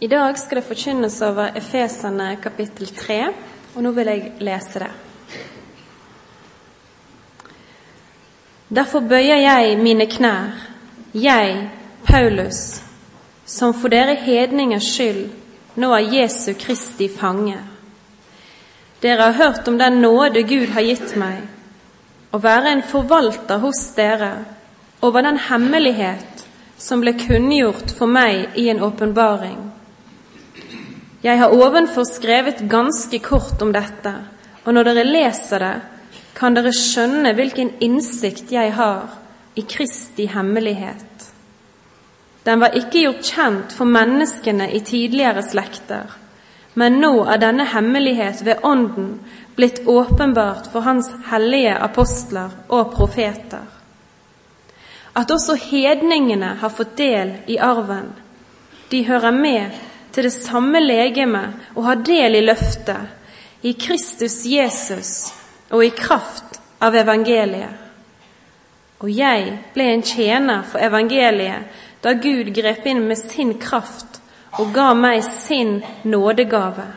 I dag skal det forkynnes over Efesene kapittel 3, og nå vil jeg lese det. Derfor bøyer jeg mine knær, jeg, Paulus, som for dere hedningers skyld nå er Jesu Kristi fange. Dere har hørt om den nåde Gud har gitt meg, å være en forvalter hos dere over den hemmelighet som ble kunngjort for meg i en åpenbaring. Jeg har ovenfor skrevet ganske kort om dette, og når dere leser det, kan dere skjønne hvilken innsikt jeg har i Kristi hemmelighet. Den var ikke gjort kjent for menneskene i tidligere slekter, men nå er denne hemmelighet ved Ånden blitt åpenbart for Hans hellige apostler og profeter. At også hedningene har fått del i arven. De hører med til det samme legeme og ha del i løftet, i Kristus Jesus og i kraft av evangeliet. Og jeg ble en tjener for evangeliet da Gud grep inn med sin kraft og ga meg sin nådegave.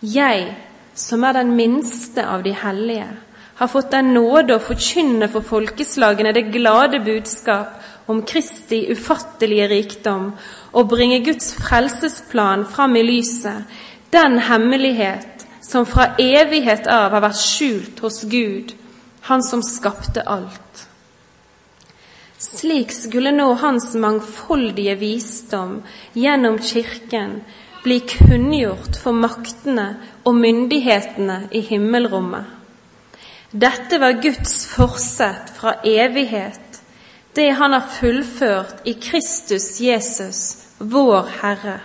Jeg, som er den minste av de hellige, har fått den nåde å forkynne for folkeslagene det glade budskap om Kristi ufattelige rikdom og bringe Guds frelsesplan fram i lyset, den hemmelighet som fra evighet av har vært skjult hos Gud, Han som skapte alt. Slik skulle nå Hans mangfoldige visdom gjennom Kirken bli kunngjort for maktene og myndighetene i himmelrommet. Dette var Guds forsett fra evighet det han har fullført i Kristus Jesus, vår Herre.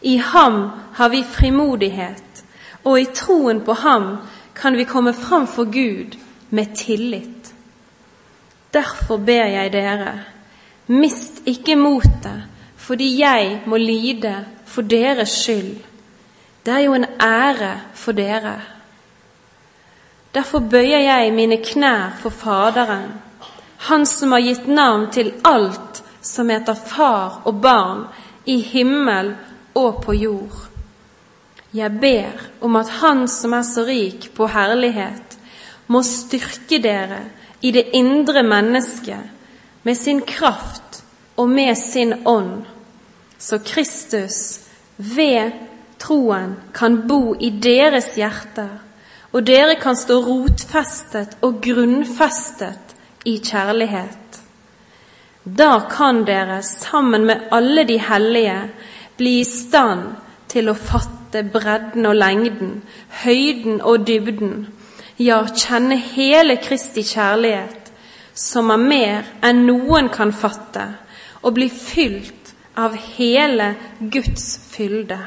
I ham har vi frimodighet, og i troen på ham kan vi komme fram for Gud med tillit. Derfor ber jeg dere, mist ikke motet, fordi jeg må lide for deres skyld. Det er jo en ære for dere. Derfor bøyer jeg mine knær for Faderen han som har gitt navn til alt som heter far og barn i himmel og på jord. Jeg ber om at Han som er så rik på herlighet, må styrke dere i det indre mennesket med sin kraft og med sin ånd, så Kristus ved troen kan bo i deres hjerter, og dere kan stå rotfestet og grunnfestet i kjærlighet. Da kan dere sammen med alle de hellige bli i stand til å fatte bredden og lengden, høyden og dybden, ja, kjenne hele Kristi kjærlighet, som er mer enn noen kan fatte, og bli fylt av hele Guds fylde.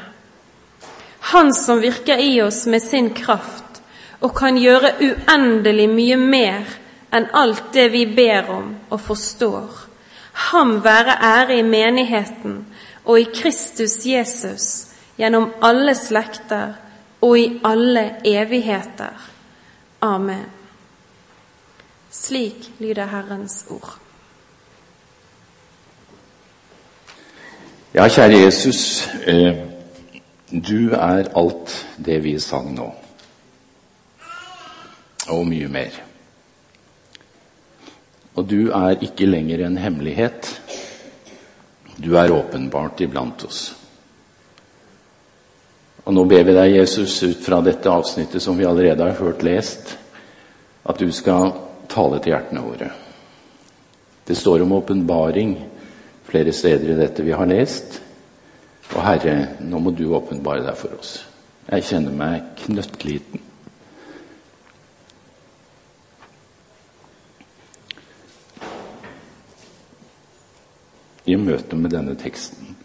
Han som virker i oss med sin kraft og kan gjøre uendelig mye mer enn alt det vi ber om og forstår. Ham være ære i menigheten og i Kristus Jesus gjennom alle slekter og i alle evigheter. Amen. Slik lyder Herrens ord. Ja, kjære Jesus, eh, du er alt det vi sang nå, og mye mer. Og du er ikke lenger en hemmelighet. Du er åpenbart iblant oss. Og nå ber vi deg, Jesus, ut fra dette avsnittet som vi allerede har hørt lest, at du skal tale til hjertene våre. Det står om åpenbaring flere steder i dette vi har lest. Og Herre, nå må du åpenbare deg for oss. Jeg kjenner meg knøttliten. I møte med denne teksten.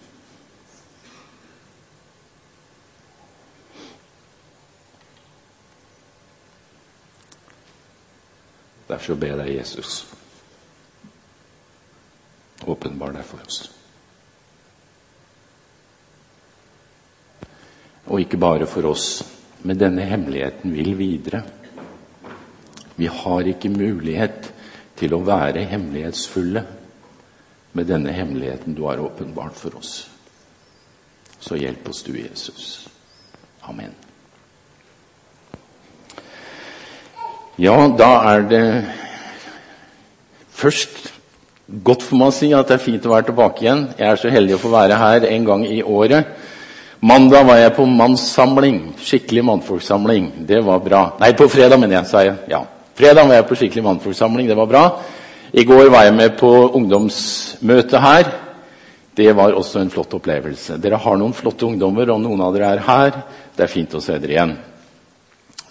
Derfor ber jeg Jesus åpenbar deg for oss. Og ikke bare for oss, men denne hemmeligheten vil videre. Vi har ikke mulighet til å være hemmelighetsfulle med denne hemmeligheten du har åpenbart for oss. Så hjelp oss du, Jesus. Amen. Ja, da er det først godt for meg å si at det er fint å være tilbake igjen. Jeg er så heldig å få være her en gang i året. Mandag var jeg på mannssamling. Skikkelig mannfolksamling. Det var bra. Nei, på fredag, mener jeg, sa jeg. Ja. Fredag var jeg på skikkelig mannfolksamling. Det var bra. I går var jeg med på ungdomsmøte her. Det var også en flott opplevelse. Dere har noen flotte ungdommer, og noen av dere er her. Det er fint å se dere igjen.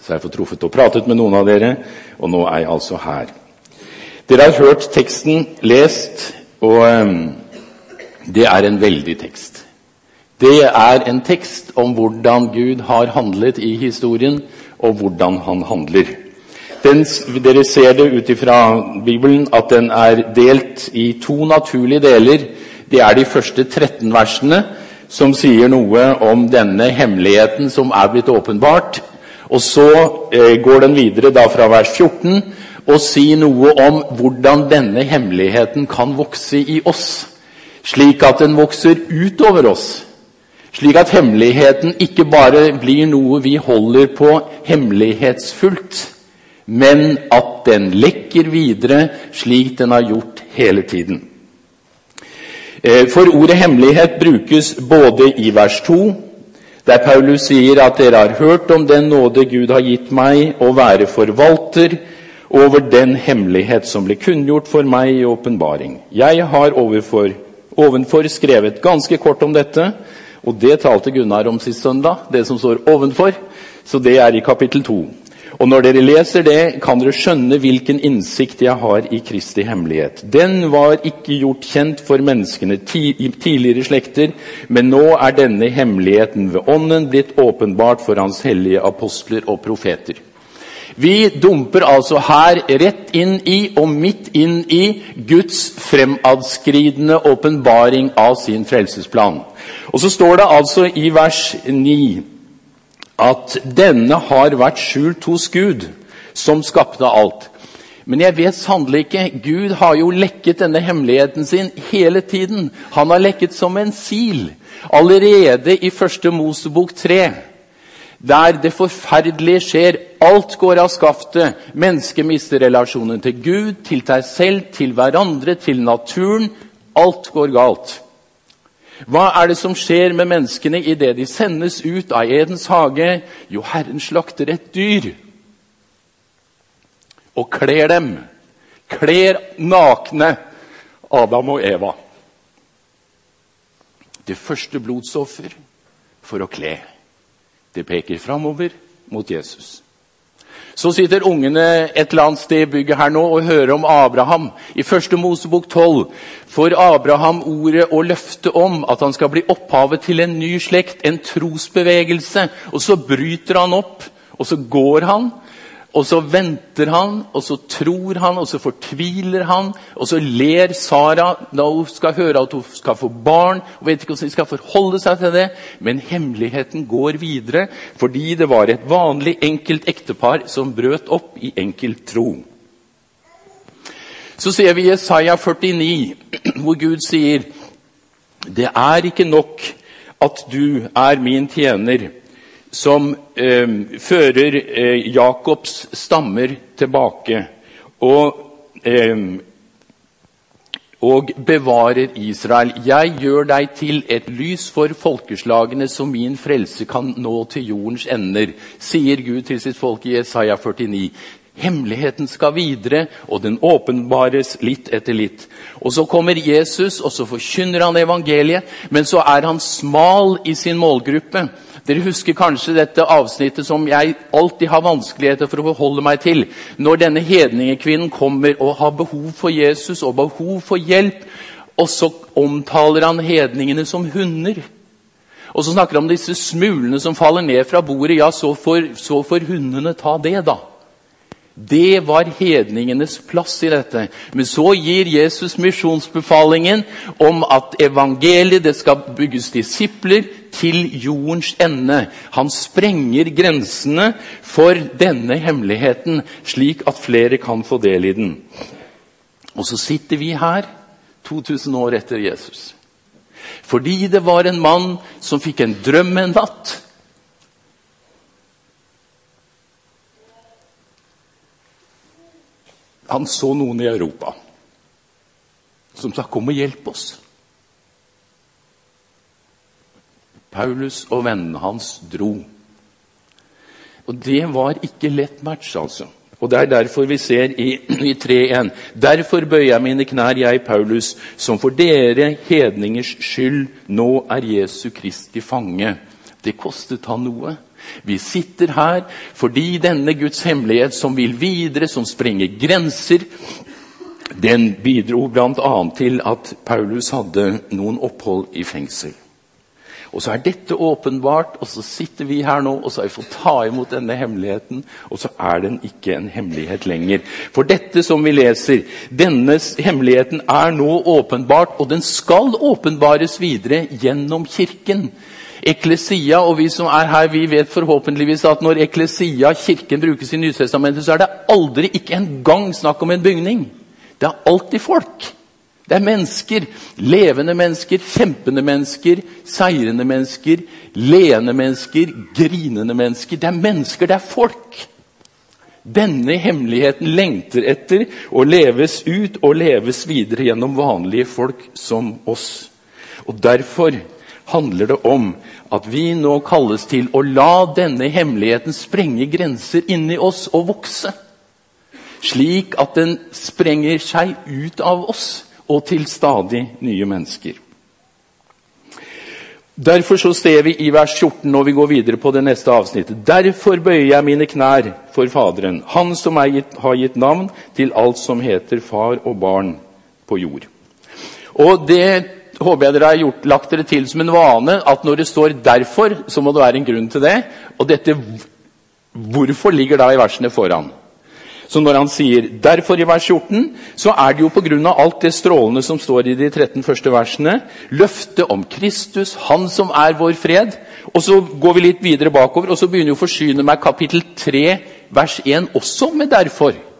Så jeg får truffet og pratet med noen av dere, og nå er jeg altså her. Dere har hørt teksten lest, og um, det er en veldig tekst. Det er en tekst om hvordan Gud har handlet i historien, og hvordan han handler. Den, dere ser det ut ifra Bibelen at den er delt i to naturlige deler. Det er de første 13 versene som sier noe om denne hemmeligheten som er blitt åpenbart. Og så eh, går den videre da fra vers 14 og sier noe om hvordan denne hemmeligheten kan vokse i oss, slik at den vokser utover oss. Slik at hemmeligheten ikke bare blir noe vi holder på hemmelighetsfullt, men at den lekker videre slik den har gjort hele tiden. Eh, for ordet hemmelighet brukes både i vers 2, der Paulus sier at dere har hørt om den nåde Gud har gitt meg, å være forvalter over den hemmelighet som ble kunngjort for meg i åpenbaring. Jeg har overfor, ovenfor skrevet ganske kort om dette, og det talte Gunnar om sist søndag, det som står ovenfor. Så det er i kapittel 2. Og når dere leser det, kan dere skjønne hvilken innsikt jeg har i Kristi hemmelighet. Den var ikke gjort kjent for menneskene i tidligere slekter, men nå er denne hemmeligheten ved Ånden blitt åpenbart for Hans hellige apostler og profeter. Vi dumper altså her rett inn i og midt inn i Guds fremadskridende åpenbaring av sin frelsesplan. Og så står det altså i vers 9 at denne har vært skjult hos Gud, som skapte alt. Men jeg vet sannelig ikke. Gud har jo lekket denne hemmeligheten sin hele tiden. Han har lekket som en sil. Allerede i første Mosebok 3 der det forferdelige skjer. Alt går av skaftet. Mennesket mister relasjonen til Gud, til deg selv, til hverandre, til naturen. Alt går galt. Hva er det som skjer med menneskene idet de sendes ut av Edens hage? Jo, Herren slakter et dyr og kler dem. Kler nakne Adam og Eva. Det første blodsoffer for å kle. Det peker framover mot Jesus. Så sitter ungene et eller annet sted i bygget her nå og hører om Abraham. I første Mosebok 12 får Abraham ordet og løftet om at han skal bli opphavet til en ny slekt, en trosbevegelse. Og så bryter han opp, og så går han og så venter han, og så tror han, og så fortviler han. Og så ler Sara da hun skal høre at hun skal få barn. Hun vet ikke hvordan de skal forholde seg til det, men hemmeligheten går videre fordi det var et vanlig, enkelt ektepar som brøt opp i enkel tro. Så ser vi Jesaja 49, hvor Gud sier det er ikke nok at du er min tjener som eh, fører eh, Jakobs stammer tilbake og, eh, og bevarer Israel. Jeg gjør deg til et lys for folkeslagene, så min frelse kan nå til jordens ender, sier Gud til sitt folk i Jesaja 49. Hemmeligheten skal videre, og den åpenbares litt etter litt. Og Så kommer Jesus, og så forkynner han evangeliet, men så er han smal i sin målgruppe. Dere husker kanskje dette avsnittet som jeg alltid har vanskeligheter for å forholde meg til. Når denne hedningekvinnen kommer og har behov for Jesus og behov for hjelp, og så omtaler han hedningene som hunder. Og så snakker han om disse smulene som faller ned fra bordet. Ja, så får, så får hundene ta det, da. Det var hedningenes plass i dette. Men så gir Jesus misjonsbefalingen om at evangeliet det skal bygges disipler til jordens ende. Han sprenger grensene for denne hemmeligheten, slik at flere kan få del i den. Og så sitter vi her 2000 år etter Jesus. Fordi det var en mann som fikk en drøm en natt. Han så noen i Europa som sa 'kom og hjelp oss'. Paulus og vennene hans dro. Og det var ikke lett match, altså. Og Det er derfor vi ser i, i 3.1.: Derfor bøyer jeg mine knær, jeg Paulus, som for dere hedningers skyld nå er Jesu Kristi fange. Det kostet han noe. Vi sitter her fordi denne Guds hemmelighet som vil videre, som sprenger grenser, den bidro bl.a. til at Paulus hadde noen opphold i fengsel. Og så er dette åpenbart, og så sitter vi her nå og så har vi fått ta imot denne hemmeligheten. Og så er den ikke en hemmelighet lenger. For dette som vi leser, denne hemmeligheten er nå åpenbart, og den skal åpenbares videre gjennom Kirken. Eklesia, og vi som er her, vi vet forhåpentligvis at når eklesia, kirken, brukes i Nytestamentet, så er det aldri ikke engang snakk om en bygning. Det er alltid folk. Det er mennesker. Levende mennesker, kjempende mennesker, seirende mennesker, leende mennesker, grinende mennesker. Det er mennesker, det er folk. Denne hemmeligheten lengter etter å leves ut og leves videre gjennom vanlige folk som oss. Og Derfor handler det om at vi nå kalles til å la denne hemmeligheten sprenge grenser inni oss og vokse slik at den sprenger seg ut av oss og til stadig nye mennesker. Derfor så ser vi i vers 14 når vi går videre på det neste avsnittet. Derfor bøyer jeg mine knær for Faderen, Han som gitt, har gitt navn til alt som heter far og barn på jord. Og det håper jeg dere har gjort, lagt dere til som en vane at når det står 'derfor', så må det være en grunn til det. Og dette 'hvorfor' ligger da i versene foran. Så når han sier 'derfor' i vers 14, så er det jo pga. alt det strålende som står i de 13 første versene. Løftet om Kristus, Han som er vår fred. Og så går vi litt videre bakover, og så begynner jo å forsyne meg kapittel 3, vers 1 også med 'derfor'.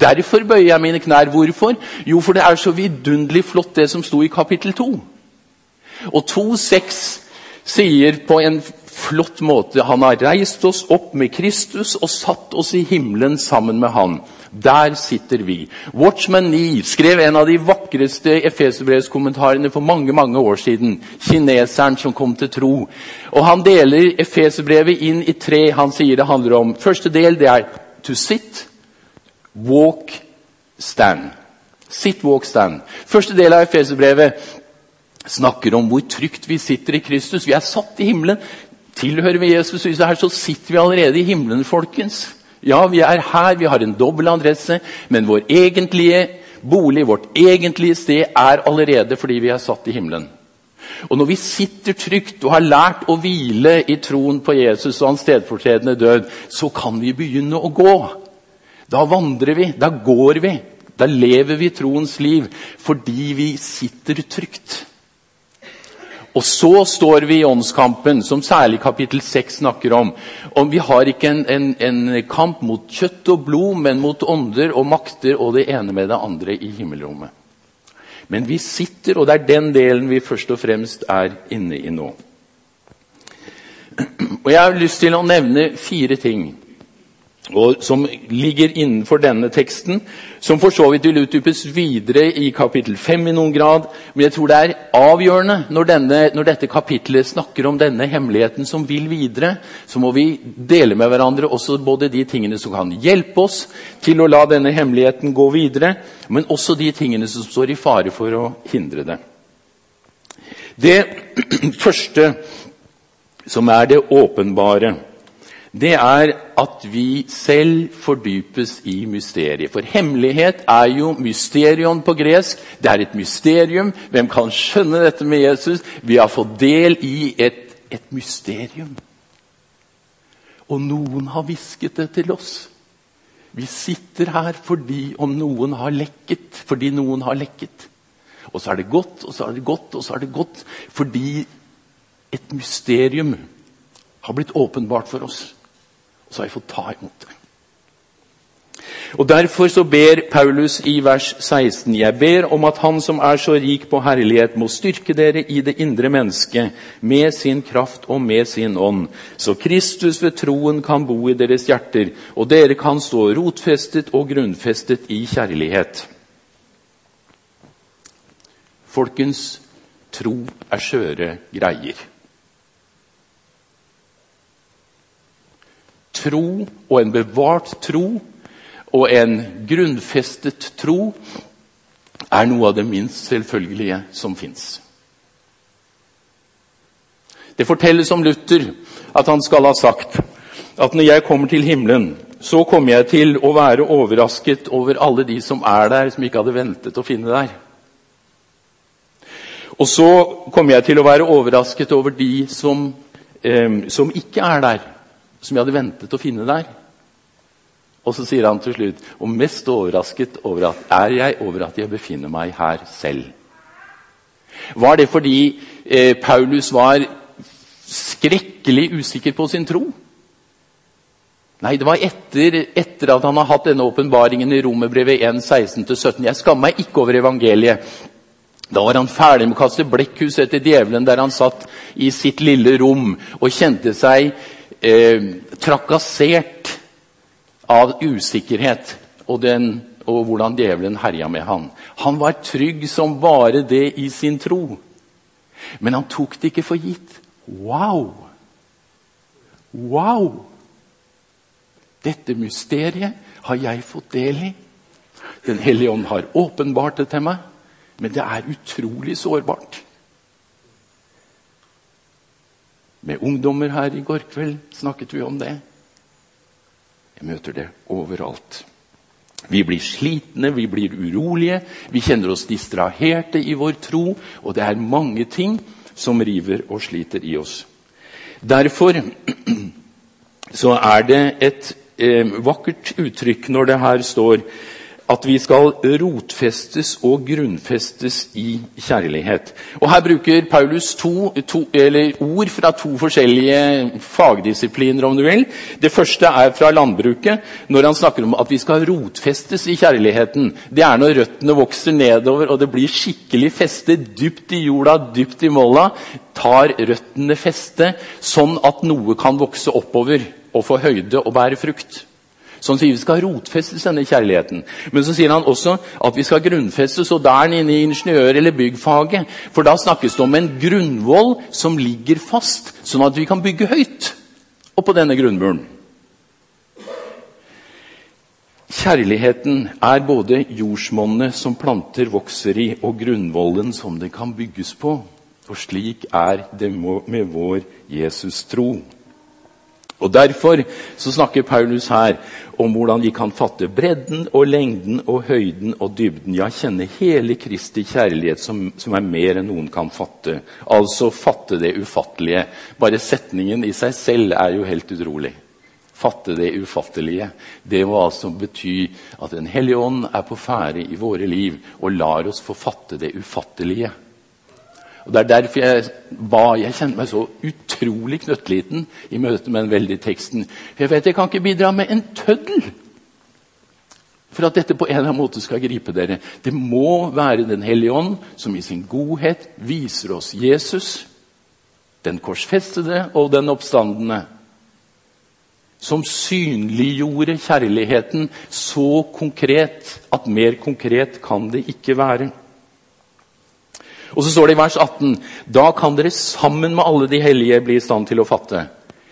Derfor bøyer jeg mine knær. Hvorfor? Jo, for det er så vidunderlig flott det som sto i kapittel 2. Og 2,6 sier på en flott måte. Han har reist oss opp med Kristus og satt oss i himmelen sammen med han. Der sitter vi. Watchman Nee skrev en av de vakreste Efeserbrevskommentarene for mange mange år siden. Kineseren som kom til tro. Og Han deler Efeserbrevet inn i tre. Han sier det handler om Første del det er to sit, walk, stand. Sitt walk, stand. Første del av Efeserbrevet snakker om hvor trygt vi sitter i Kristus. Vi er satt i himmelen. Tilhører vi Jesus, her, så sitter vi allerede i himmelen, folkens. Ja, vi er her, vi har en dobbel adresse, men vår egentlige bolig, vårt egentlige sted, er allerede fordi vi er satt i himmelen. Og når vi sitter trygt og har lært å hvile i troen på Jesus og hans stedfortredende død, så kan vi begynne å gå. Da vandrer vi, da går vi, da lever vi troens liv fordi vi sitter trygt. Og så står vi i åndskampen, som særlig kapittel 6 snakker om. Og vi har ikke en, en, en, kamp mot kjøtt og blod, men mot ånder og makter og det ene med det andre i himmelrommet. Men vi sitter, og det er den delen vi først og fremst er inne i nå. Og Jeg har lyst til å nevne fire ting og som ligger innenfor denne teksten, som for så vidt vil utdypes videre i kapittel 5 i noen grad. Men jeg tror det er avgjørende når, denne, når dette kapittelet snakker om denne hemmeligheten som vil videre, så må vi dele med hverandre også både de tingene som kan hjelpe oss til å la denne hemmeligheten gå videre, men også de tingene som står i fare for å hindre det. Det første som er det åpenbare, det er at vi selv fordypes i mysteriet. For hemmelighet er jo mysterion på gresk. Det er et mysterium. Hvem kan skjønne dette med Jesus? Vi har fått del i et, et mysterium. Og noen har hvisket det til oss. Vi sitter her fordi om noen har lekket, fordi noen har lekket. Og så er det godt, og så er det godt, og så er det godt. Fordi et mysterium har blitt åpenbart for oss. Og så har jeg fått ta imot det. Og Derfor så ber Paulus i vers 16.: Jeg ber om at Han som er så rik på herlighet, må styrke dere i det indre mennesket med sin kraft og med sin ånd, så Kristus ved troen kan bo i deres hjerter, og dere kan stå rotfestet og grunnfestet i kjærlighet. Folkens, tro er skjøre greier. Tro og en bevart tro og en grunnfestet tro er noe av det minst selvfølgelige som fins. Det fortelles om Luther at han skal ha sagt at når jeg kommer til himmelen, så kommer jeg til å være overrasket over alle de som er der, som ikke hadde ventet å finne der. Og så kommer jeg til å være overrasket over de som, eh, som ikke er der, som jeg hadde ventet å finne der. Og så sier han til slutt og mest overrasket over at, er jeg over at jeg befinner meg her selv. Var det fordi eh, Paulus var skrekkelig usikker på sin tro? Nei, det var etter, etter at han har hatt denne åpenbaringen i Romerbrevet 1, 16-17. Jeg skammer meg ikke over evangeliet. Da var han ferdig med å kaste blekkhus etter djevelen, der han satt i sitt lille rom og kjente seg eh, trakassert av usikkerhet og, den, og hvordan djevelen herja med han. Han var trygg som bare det i sin tro. Men han tok det ikke for gitt. Wow! Wow! Dette mysteriet har jeg fått del i. Den hellige ånd har åpenbart det til meg, men det er utrolig sårbart. Med ungdommer her i går kveld snakket vi om det. Jeg møter det overalt. Vi blir slitne, vi blir urolige, vi kjenner oss distraherte i vår tro, og det er mange ting som river og sliter i oss. Derfor så er det et eh, vakkert uttrykk når det her står at vi skal rotfestes og grunnfestes i kjærlighet. Og Her bruker Paulus to, to, ord fra to forskjellige fagdisipliner. om du vil. Det første er fra landbruket, når han snakker om at vi skal rotfestes i kjærligheten. Det er når røttene vokser nedover og det blir skikkelig feste dypt i jorda, dypt i molla. Tar røttene feste, sånn at noe kan vokse oppover og få høyde og bære frukt. Så han sier vi skal rotfestes denne kjærligheten. Men så sier han også at vi skal grunnfestes, og der inne i ingeniør- eller byggfaget. For da snakkes det om en grunnvoll som ligger fast, sånn at vi kan bygge høyt oppå denne grunnmuren. Kjærligheten er både jordsmonnet som planter vokser i, og grunnvollen som det kan bygges på. Og slik er det med vår Jesus-tro. Og Derfor så snakker Paulus her om hvordan vi kan fatte bredden og lengden og høyden og dybden. Ja, kjenne hele Kristi kjærlighet, som, som, er mer enn noen kan fatte. Altså fatte det ufattelige. Bare setningen i seg selv er jo helt utrolig. Fatte det ufattelige. Det må altså bety at Den hellige ånd er på ferde i våre liv og lar oss få fatte det ufattelige. Og Det er derfor jeg ba Jeg kjenner meg så utrolig knøttliten i møte med den veldige teksten. For jeg vet jeg kan ikke bidra med en tøddel for at dette på en eller annen måte skal gripe dere. Det må være Den hellige ånd som i sin godhet viser oss Jesus, den korsfestede og den oppstandende. Som synliggjorde kjærligheten så konkret at mer konkret kan det ikke være. Og så står det i vers 18.: Da kan dere sammen med alle de hellige bli i stand til å fatte.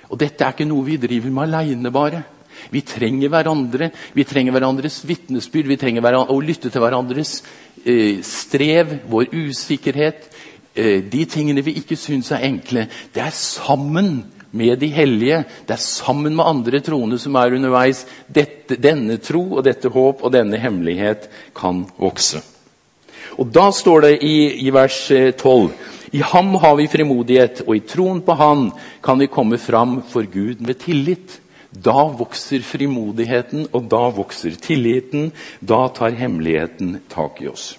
Og dette er ikke noe vi driver med aleine, bare. Vi trenger hverandre, vi trenger hverandres vitnesbyrd, vi trenger å lytte til hverandres eh, strev, vår usikkerhet, eh, de tingene vi ikke syns er enkle. Det er sammen med de hellige, det er sammen med andre troende som er underveis, dette, denne tro og dette håp og denne hemmelighet kan vokse. Og Da står det i, i vers 12 eh, i ham har vi frimodighet, og i troen på Han kan vi komme fram for Gud med tillit. Da vokser frimodigheten, og da vokser tilliten. Da tar hemmeligheten tak i oss.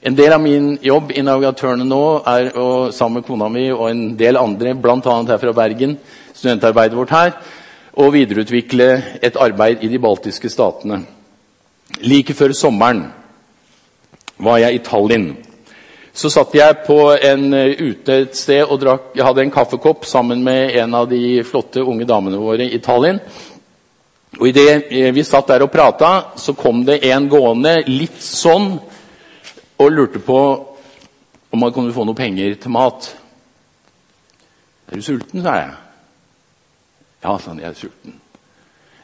En del av min jobb i Navigatørene nå er å, sammen med kona mi og en del andre, bl.a. her fra Bergen, studentarbeidet vårt her, å videreutvikle et arbeid i de baltiske statene. Like før sommeren var jeg i Tallinn. Så satt jeg på en eh, ute et sted og drakk, jeg hadde en kaffekopp sammen med en av de flotte unge damene våre i Tallinn. Og Idet eh, vi satt der og prata, så kom det en gående litt sånn og lurte på om man kunne få noe penger til mat. Er du sulten, sa jeg. Ja, sa han, jeg er sulten.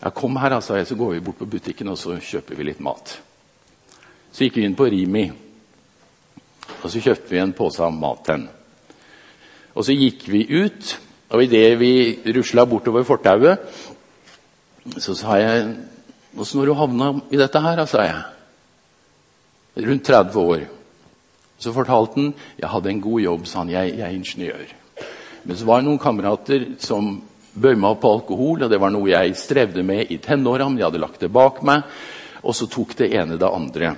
Ja, kom her, sa jeg, så går vi bort på butikken og så kjøper vi litt mat. Så gikk vi inn på Rimi, og så kjøpte vi en pose mat til Og så gikk vi ut, og idet vi rusla bortover fortauet, så sa jeg Åssen har du havna i dette her, sa jeg. Rundt 30 år. Så fortalte han jeg hadde en god jobb, sa han. Jeg, jeg er ingeniør. Men så var det noen kamerater som bøy meg opp på alkohol, og det var noe jeg strevde med i tenårene. Jeg hadde lagt det bak meg. Og så tok det ene det andre.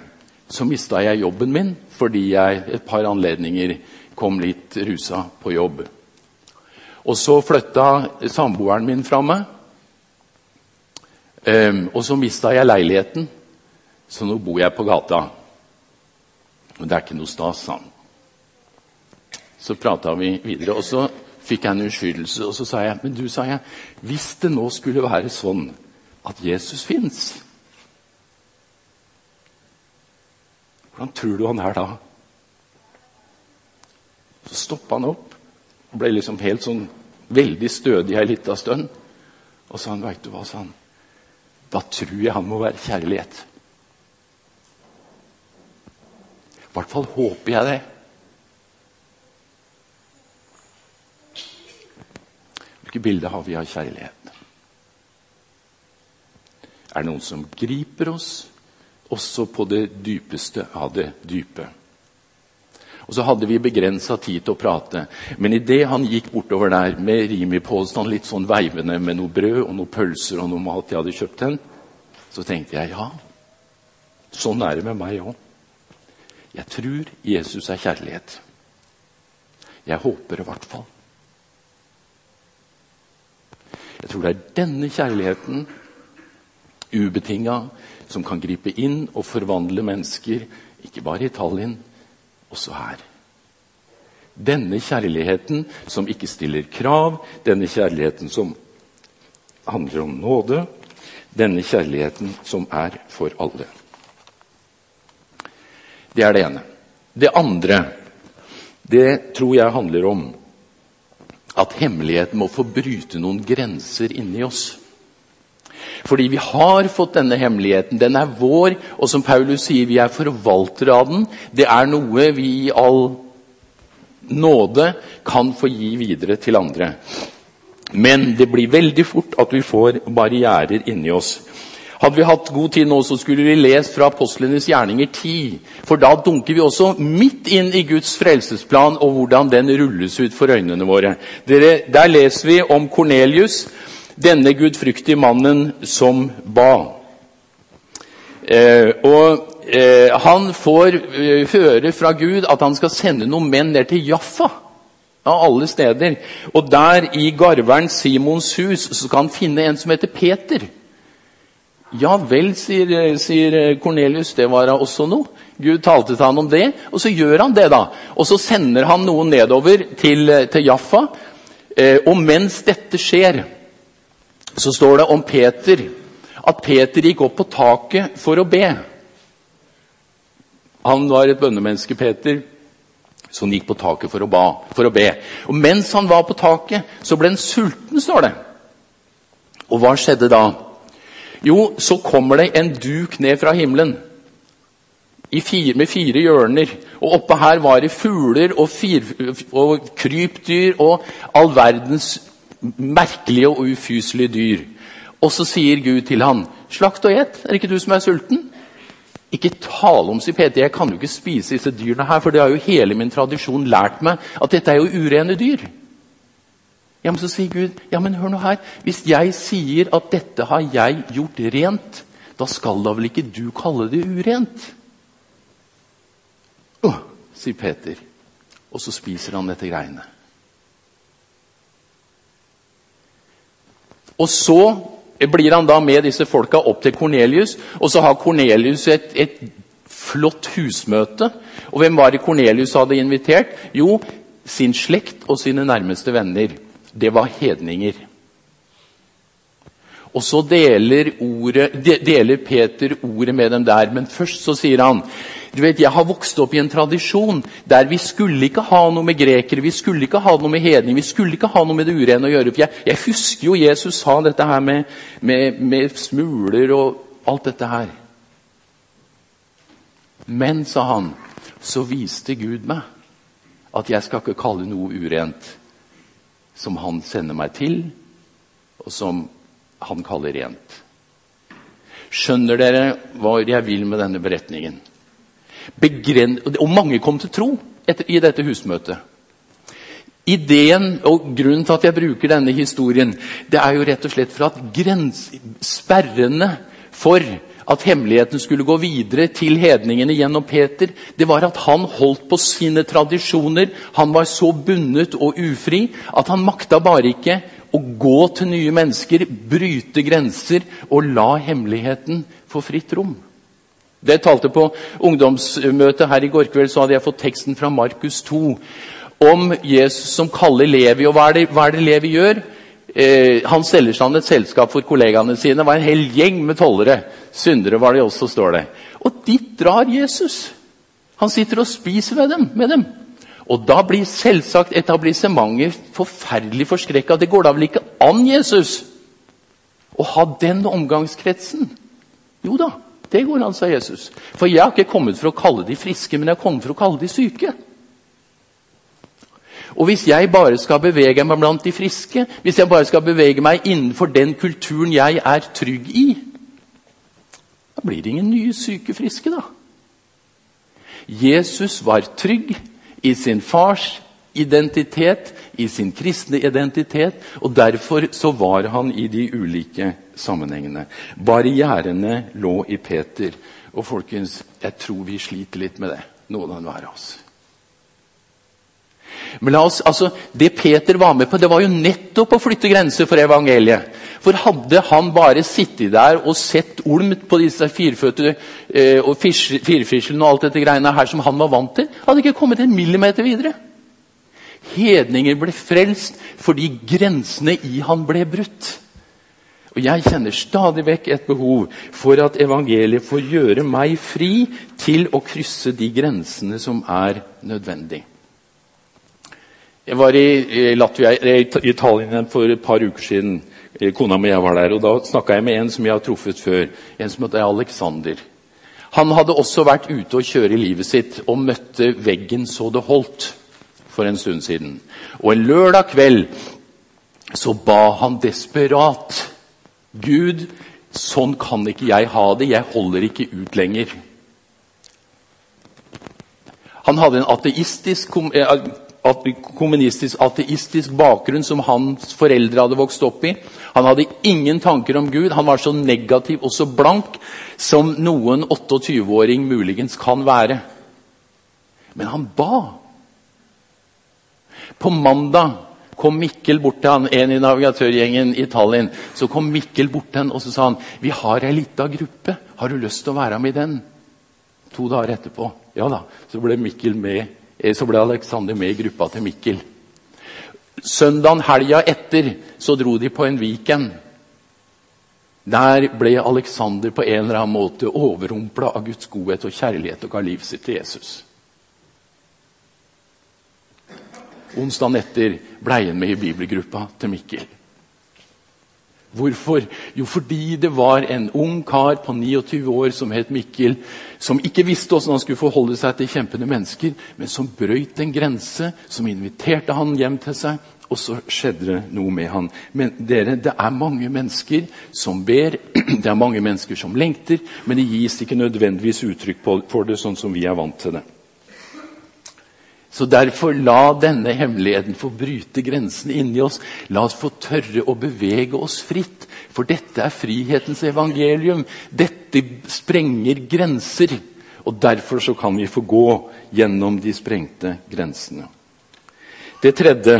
Så mista jeg jobben min fordi jeg et par anledninger kom litt rusa på jobb. Og så flytta samboeren min fra meg. Um, og så mista jeg leiligheten, så nå bor jeg på gata. Og det er ikke noe stas, sa han. Så prata vi videre, og så fikk jeg en unnskyldelse. Og så sa jeg, men du, sa jeg, hvis det nå skulle være sånn at Jesus fins, hvordan tror du han er da? Så stoppa han opp og ble liksom helt sånn veldig stødig ei lita stund. Og sa han, veit du hva, sa han, da tror jeg han må være kjærlighet. I hvert fall håper jeg det. Hvilket bilde har vi av kjærlighet? Er det noen som griper oss, også på det dypeste av det dype? Og så hadde vi begrensa tid til å prate. Men idet han gikk bortover der med rim i posen, litt sånn veivende med noe brød og noen pølser og noe mat jeg hadde kjøpt hen, så tenkte jeg ja, sånn er det med meg òg. Jeg tror Jesus er kjærlighet. Jeg håper i hvert fall. Jeg tror det er denne kjærligheten, ubetinga, som kan gripe inn og forvandle mennesker, ikke bare i Tallinn, også her. Denne kjærligheten som ikke stiller krav, denne kjærligheten som handler om nåde, denne kjærligheten som er for alle. Det er det ene. Det andre, det tror jeg handler om at hemmeligheten må få bryte noen grenser inni oss. Fordi vi har fått denne hemmeligheten. Den er vår, og som Paulus sier, vi er forvaltere av den. Det er noe vi i all nåde kan få gi videre til andre. Men det blir veldig fort at vi får barrierer inni oss. Hadde vi hatt god tid nå, så skulle vi lest fra apostlenes gjerninger 10. For da dunker vi også midt inn i Guds frelsesplan og hvordan den rulles ut for øynene våre. Dere, der leser vi om Kornelius, denne gudfryktige mannen som ba. Eh, og eh, Han får eh, høre fra Gud at han skal sende noen menn ned til Jaffa. Av alle steder. Og der i garveren Simons hus så skal han finne en som heter Peter. Ja vel, sier, sier Kornelius, det var da også noe. Gud talte til han om det, og så gjør han det. da. Og så sender han noen nedover til, til Jaffa. Eh, og mens dette skjer, så står det om Peter at Peter gikk opp på taket for å be. Han var et bønnemenneske, Peter, så han gikk på taket for å, ba, for å be. Og Mens han var på taket, så ble han sulten, står det. Og hva skjedde da? Jo, så kommer det en duk ned fra himmelen fire, med fire hjørner. Og oppe her var det fugler og, fir, og krypdyr og all verdens merkelige og ufyselige dyr. Og så sier Gud til han, 'Slakt og et, er det ikke du som er sulten?' Ikke tale om, sier Peter, jeg kan jo ikke spise disse dyrene her, for det har jo hele min tradisjon lært meg at dette er jo urene dyr. Ja, men Så sier Gud, ja, men hør nå her, hvis jeg sier at dette har jeg gjort rent, da skal da vel ikke du kalle det urent? Oh, sier Peter, og så spiser han dette greiene. Og så blir han da med disse folka opp til Kornelius, og så har Kornelius et, et flott husmøte. Og hvem var det Kornelius hadde invitert? Jo, sin slekt og sine nærmeste venner. Det var hedninger. Og så deler, ordet, deler, Peter ordet med dem der. Men først så sier han du vet, Jeg har vokst opp i en tradisjon der vi skulle ikke ha noe med grekere, vi skulle ikke ha noe med hedning, vi skulle ikke ha noe med det urene å gjøre. for Jeg, jeg husker jo Jesus sa dette her med, med, med smuler og alt dette her. Men, sa han, så viste Gud meg at jeg skal ikke kalle noe urent som han sender meg til, og som han kaller rent. Skjønner dere hva jeg vil med denne beretningen? Og mange kom til tro etter, i dette husmøtet. Ideen og grunnen til at jeg bruker denne historien, det er jo rett og slett for at grens, sperrene for at hemmeligheten skulle gå videre til hedningene gjennom Peter, det var at han holdt på sine tradisjoner. Han var så bundet og ufri at han makta bare ikke å gå til nye mennesker, bryte grenser og la hemmeligheten få fritt rom. Jeg talte på ungdomsmøtet her i går kveld, så hadde jeg fått teksten fra Markus 2 om Jesus som kaller Levi. Og hva er det, hva er det Levi gjør? Eh, han selger seg an et selskap for kollegaene sine. Det var en hel gjeng med tollere. Syndere var det også, står det. Og dit drar Jesus. Han sitter og spiser med dem. Med dem. Og da blir selvsagt etablissementet forferdelig forskrekka. Det går da vel ikke an, Jesus, å ha den omgangskretsen? Jo da, det går an, sa Jesus. For jeg har ikke kommet for å kalle de friske, men jeg har kommet for å kalle de syke. Og hvis jeg bare skal bevege meg blant de friske, hvis jeg bare skal bevege meg innenfor den kulturen jeg er trygg i, da blir det ingen nye syke friske, da. Jesus var trygg i sin fars identitet, i sin kristne identitet, og derfor så var han i de ulike sammenhengene. Barrierene lå i Peter. Og folkens, jeg tror vi sliter litt med det, noen hver av oss. Men la oss, altså, Det Peter var med på, det var jo nettopp å flytte grenser for evangeliet. For hadde han bare sittet der og sett olm på disse firføtte eh, og firfislene og alt dette greiene her som han var vant til, hadde ikke kommet en millimeter videre. Hedninger ble frelst fordi grensene i han ble brutt. Og Jeg kjenner stadig vekk et behov for at evangeliet får gjøre meg fri til å krysse de grensene som er nødvendig. Jeg var i, Latvia, i Italia for et par uker siden. Eh, kona mi og jeg var der. og Da snakka jeg med en som jeg har truffet før. En som heter Alexander. Han hadde også vært ute og kjøre i livet sitt og møtte veggen så det holdt for en stund siden. Og en lørdag kveld så ba han desperat Gud, sånn kan ikke jeg ha det. Jeg holder ikke ut lenger. Han hadde en ateistisk eh, kommunistisk, ateistisk bakgrunn som hans foreldre hadde vokst opp i. Han hadde ingen tanker om Gud. Han var så negativ og så blank som noen 28-åring muligens kan være. Men han ba. På mandag kom Mikkel bort til han, en i navigatørgjengen i Tallinn. Så kom Mikkel bort til han, og så sa han, 'Vi har ei lita gruppe. Har du lyst til å være med i den?' To dager etterpå. Ja da, så ble med, eh, så ble Alexander med i gruppa til Mikkel. Søndagen helga etter så dro de på en weekend. Der ble Alexander på en eller annen måte overrumpla av Guds godhet og kjærlighet og ga livet sitt til Jesus. Onsdagen etter ble han med i bibelgruppa til Mikkel. Hvorfor? Jo, fordi det var en ung kar på 29 år som het Mikkel, som ikke visste hvordan han skulle forholde seg til kjempende mennesker, men som brøyt en grense, som inviterte han hjem til seg, og så skjedde det noe med han. Men dere, det er mange mennesker som ber, det er mange mennesker som lengter, men det gis ikke nødvendigvis uttrykk for det, sånn som vi er vant til det. Så derfor la denne hemmeligheten få bryte grensene inni oss. La oss få tørre å bevege oss fritt. For dette er frihetens evangelium. Dette sprenger grenser. Og derfor så kan vi få gå gjennom de sprengte grensene. Det tredje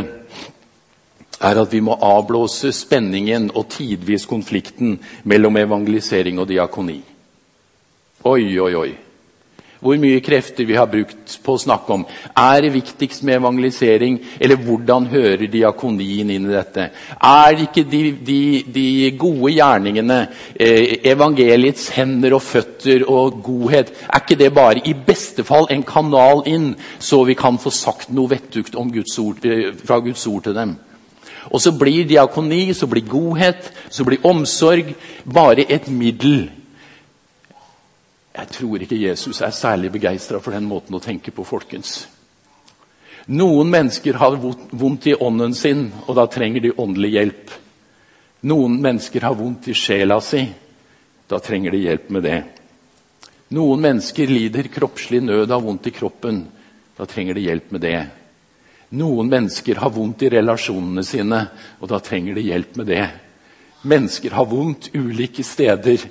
er at vi må avblåse spenningen og tidvis konflikten mellom evangelisering og diakoni. Oi, oi, oi hvor mye krefter vi har brukt på å snakke om. Er det viktigst med evangelisering, eller hvordan hører diakonien inn i dette? Er ikke de, de, de gode gjerningene, eh, evangeliets hender og føtter og godhet, er ikke det bare i beste fall en kanal inn, så vi kan få sagt noe vettugt Guds ord, eh, fra Guds ord til dem? Og så blir diakoni, så blir godhet, så blir omsorg bare et middel jeg tror ikke Jesus er særlig begeistra for den måten å tenke på, folkens. Noen mennesker har vondt i ånden sin, og da trenger de åndelig hjelp. Noen mennesker har vondt i sjela si. Da trenger de hjelp med det. Noen mennesker lider kroppslig nød av vondt i kroppen. Da trenger de hjelp med det. Noen mennesker har vondt i relasjonene sine, og da trenger de hjelp med det. Mennesker har vondt ulike steder,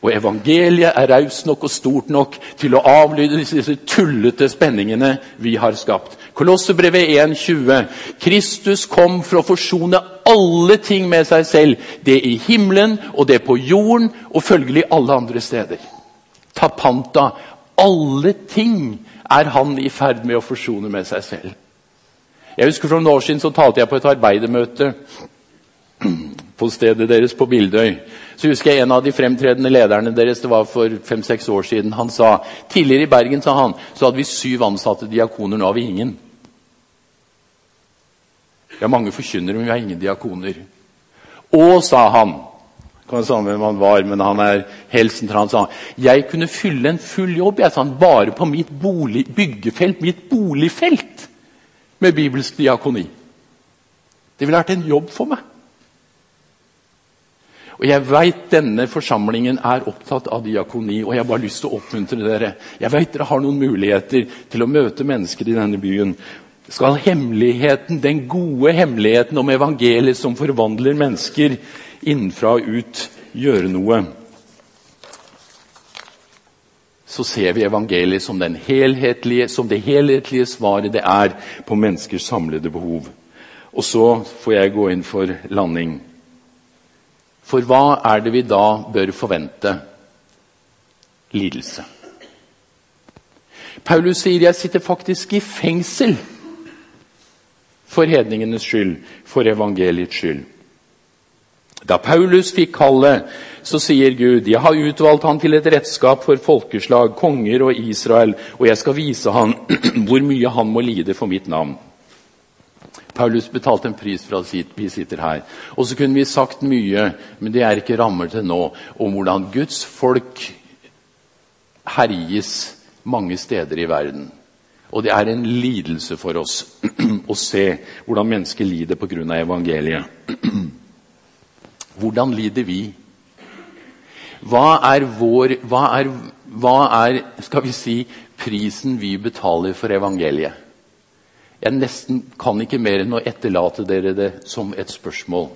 og evangeliet er raust nok og stort nok til å avlyde disse tullete spenningene vi har skapt. Kolossebrevet 1,20. Kristus kom for å forsone alle ting med seg selv. Det i himmelen og det på jorden, og følgelig alle andre steder. Tapanta. Alle ting er han i ferd med å forsone med seg selv. Jeg husker For noen år siden så talte jeg på et arbeidermøte på stedet deres på Bildøy. Så husker jeg En av de fremtredende lederne deres det var for fem-seks år siden, han sa tidligere i Bergen sa han, så hadde vi syv ansatte diakoner. Nå har vi ingen. Har mange forkynnere, men vi har ingen diakoner. Og, sa han kan ikke hvem han var, men han er helsen til han sa jeg kunne fylle en full jobb jeg sa han, bare på mitt bolig, byggefelt, mitt boligfelt, med bibelsk diakoni. Det ville vært en jobb for meg. Og Jeg vet denne forsamlingen er opptatt av diakoni, og jeg har bare lyst til å oppmuntre dere. Jeg vet dere har noen muligheter til å møte mennesker i denne byen. Skal hemmeligheten, den gode hemmeligheten om evangeliet som forvandler mennesker innenfra og ut, gjøre noe, så ser vi evangeliet som, som det helhetlige svaret det er på menneskers samlede behov. Og så får jeg gå inn for landing. For hva er det vi da bør forvente? Lidelse. Paulus sier jeg sitter faktisk i fengsel for hedningenes skyld, for evangeliets skyld. Da Paulus fikk kallet, så sier Gud, 'Jeg har utvalgt han til et redskap for folkeslag, konger og Israel,' 'og jeg skal vise han hvor mye han må lide for mitt navn.' Paulus betalte en pris for at vi sitter her. Og så kunne vi sagt mye, men det er ikke rammer til nå, om hvordan Guds folk herjes mange steder i verden. Og det er en lidelse for oss å se hvordan mennesker lider pga. evangeliet. Hvordan lider vi? Hva er vår hva er, hva er, skal vi si, prisen vi betaler for evangeliet? Jeg nesten kan ikke mer enn å etterlate dere det som et spørsmål.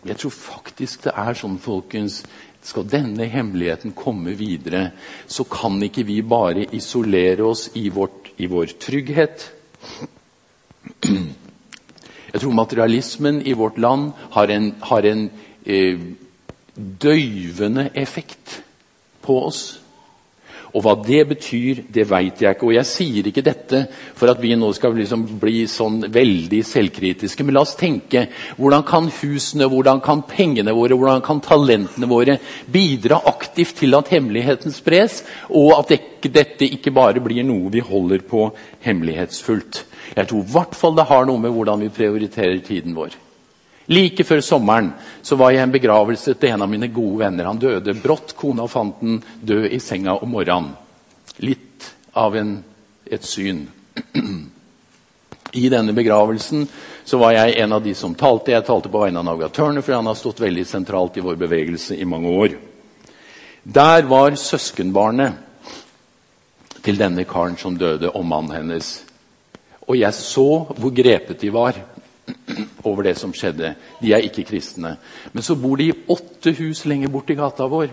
Men jeg tror faktisk det er sånn, folkens Skal denne hemmeligheten komme videre, så kan ikke vi bare isolere oss i, vårt, i vår trygghet. Jeg tror materialismen i vårt land har en, har en eh, døyvende effekt på oss. Og hva det betyr, det veit jeg ikke. Og jeg sier ikke dette for at vi nå skal liksom bli sånn veldig selvkritiske. Men la oss tenke hvordan kan husene, hvordan kan pengene våre, hvordan kan talentene våre bidra aktivt til at hemmeligheten spres, og at dette ikke bare blir noe vi holder på hemmelighetsfullt. Jeg tror i hvert fall det har noe med hvordan vi prioriterer tiden vår. Like før sommeren så var jeg i en begravelse til en av mine gode venner. Han døde brått. Kona fant den død i senga om morgenen. Litt av en, et syn. I denne begravelsen så var jeg en av de som talte. Jeg talte på vegne av navigatørene, for han har stått veldig sentralt i vår bevegelse i mange år. Der var søskenbarnet til denne karen som døde, og mannen hennes. Og jeg så hvor grepet de var over det som skjedde. De er ikke kristne. Men så bor de i åtte hus lenger borti gata vår.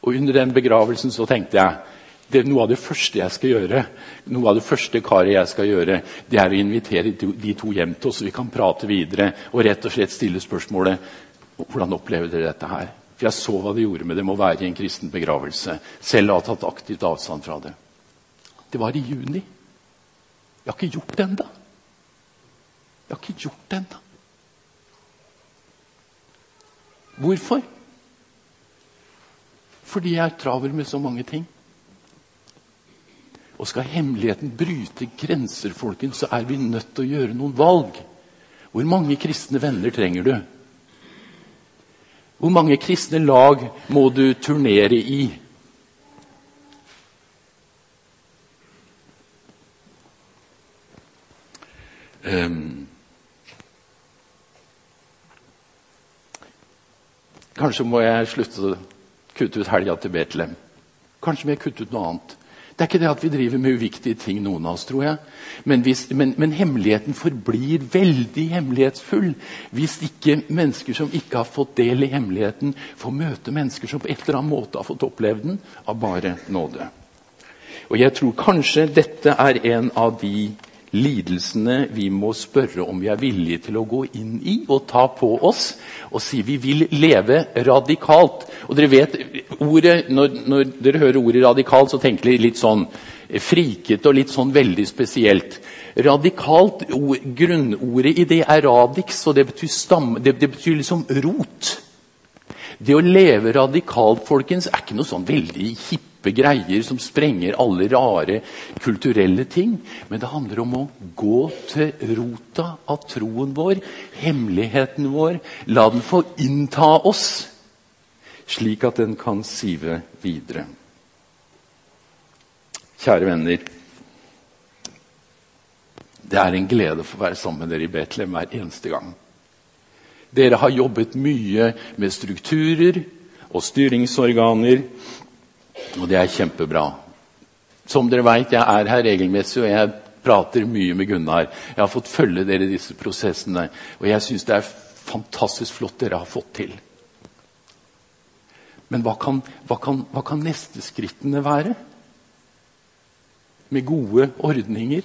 Og under den begravelsen så tenkte jeg det, er noe av det første jeg skal gjøre, noe av det første karet jeg skal gjøre, det er å invitere de to hjem til oss, så vi kan prate videre og rett og slett stille spørsmålet hvordan opplever dere dette her? For jeg så hva det gjorde med dem å være i en kristen begravelse. Selv har tatt aktivt avstand fra det. Det var i juni. Jeg har ikke gjort det ennå. Jeg har ikke gjort det ennå. Hvorfor? Fordi jeg er travel med så mange ting. Og skal hemmeligheten bryte grenser, folkens, så er vi nødt til å gjøre noen valg. Hvor mange kristne venner trenger du? Hvor mange kristne lag må du turnere i? Um, kanskje må jeg slutte å kutte ut helga til Betlehem. Kanskje må jeg kutte ut noe annet. Det er ikke det at vi driver med uviktige ting, noen av oss, tror jeg. Men, hvis, men, men, hemmeligheten forblir veldig hemmelighetsfull hvis ikke mennesker som ikke har fått del i hemmeligheten, får møte mennesker som på et eller annet måte har fått oppleve den av bare nåde. Og jeg tror kanskje dette er en av de lidelsene vi må spørre om vi er villige til å gå inn i og ta på oss. Og si vi vil leve radikalt. Og dere vet, ordet, når, når dere hører ordet radikalt, så tenker dere litt sånn frikete og litt sånn veldig spesielt. Radikalt, Grunnordet i det er radix, og det betyr, stamme, det, det betyr liksom rot. Det å leve radikalt folkens, er ikke noe sånn veldig hipp kjipe greier som sprenger alle rare kulturelle ting. Men det handler om å gå til rota av troen vår, hemmeligheten vår. La den få innta oss, slik at den kan sive videre. Kjære venner. Det er en glede å få være sammen med dere i Betlehem hver eneste gang. Dere har jobbet mye med strukturer og styringsorganer og det er kjempebra. Som dere vet, jeg er her regelmessig, og jeg prater mye med Gunnar. Jeg har fått følge dere i disse prosessene, og jeg syns det er fantastisk flott dere har fått til. Men hva kan, hva kan, hva kan neste skrittene være? Med gode ordninger?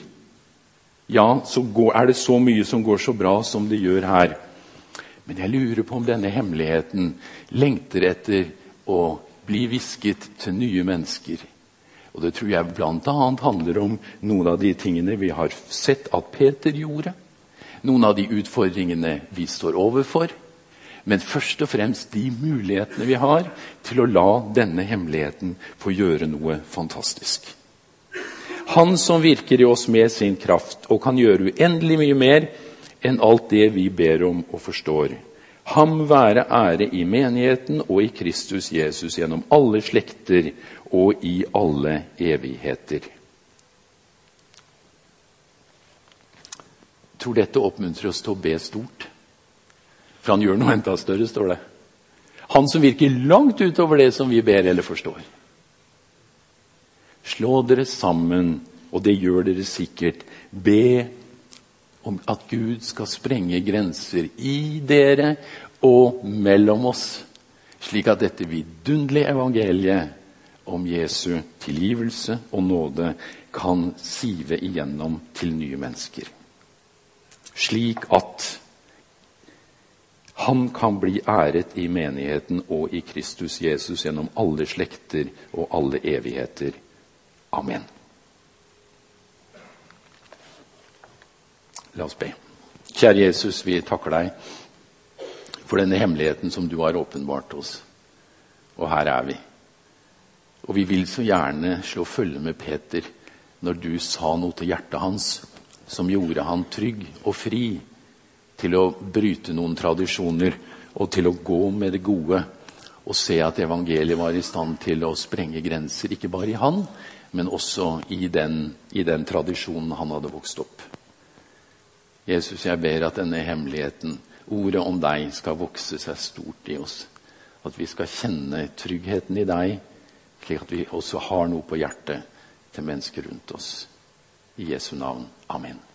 Ja, så går, er det så mye som går så bra som det gjør her. Men jeg lurer på om denne hemmeligheten lengter etter å bli hvisket til nye mennesker. Og Det tror jeg bl.a. handler om noen av de tingene vi har sett at Peter gjorde. Noen av de utfordringene vi står overfor. Men først og fremst de mulighetene vi har til å la denne hemmeligheten få gjøre noe fantastisk. Han som virker i oss med sin kraft og kan gjøre uendelig mye mer enn alt det vi ber om og forstår. Ham være ære i menigheten og i Kristus Jesus gjennom alle slekter og i alle evigheter. Jeg tror dette oppmuntrer oss til å be stort. For han gjør noe enda større, står det. Han som virker langt utover det som vi ber eller forstår. Slå dere sammen, og det gjør dere sikkert. Be om at Gud skal sprenge grenser i dere og mellom oss, slik at dette vidunderlige evangeliet om Jesu tilgivelse og nåde kan sive igjennom til nye mennesker. Slik at han kan bli æret i menigheten og i Kristus Jesus gjennom alle slekter og alle evigheter. Amen. La oss be. Kjære Jesus, vi takker deg for denne hemmeligheten som du har åpenbart oss. Og her er vi. Og vi vil så gjerne slå følge med Peter når du sa noe til hjertet hans som gjorde han trygg og fri til å bryte noen tradisjoner og til å gå med det gode og se at evangeliet var i stand til å sprenge grenser, ikke bare i han, men også i den, i den tradisjonen han hadde vokst opp. Jesus, jeg ber at denne hemmeligheten, ordet om deg, skal vokse seg stort i oss. At vi skal kjenne tryggheten i deg, slik at vi også har noe på hjertet til mennesker rundt oss. I Jesu navn. Amen.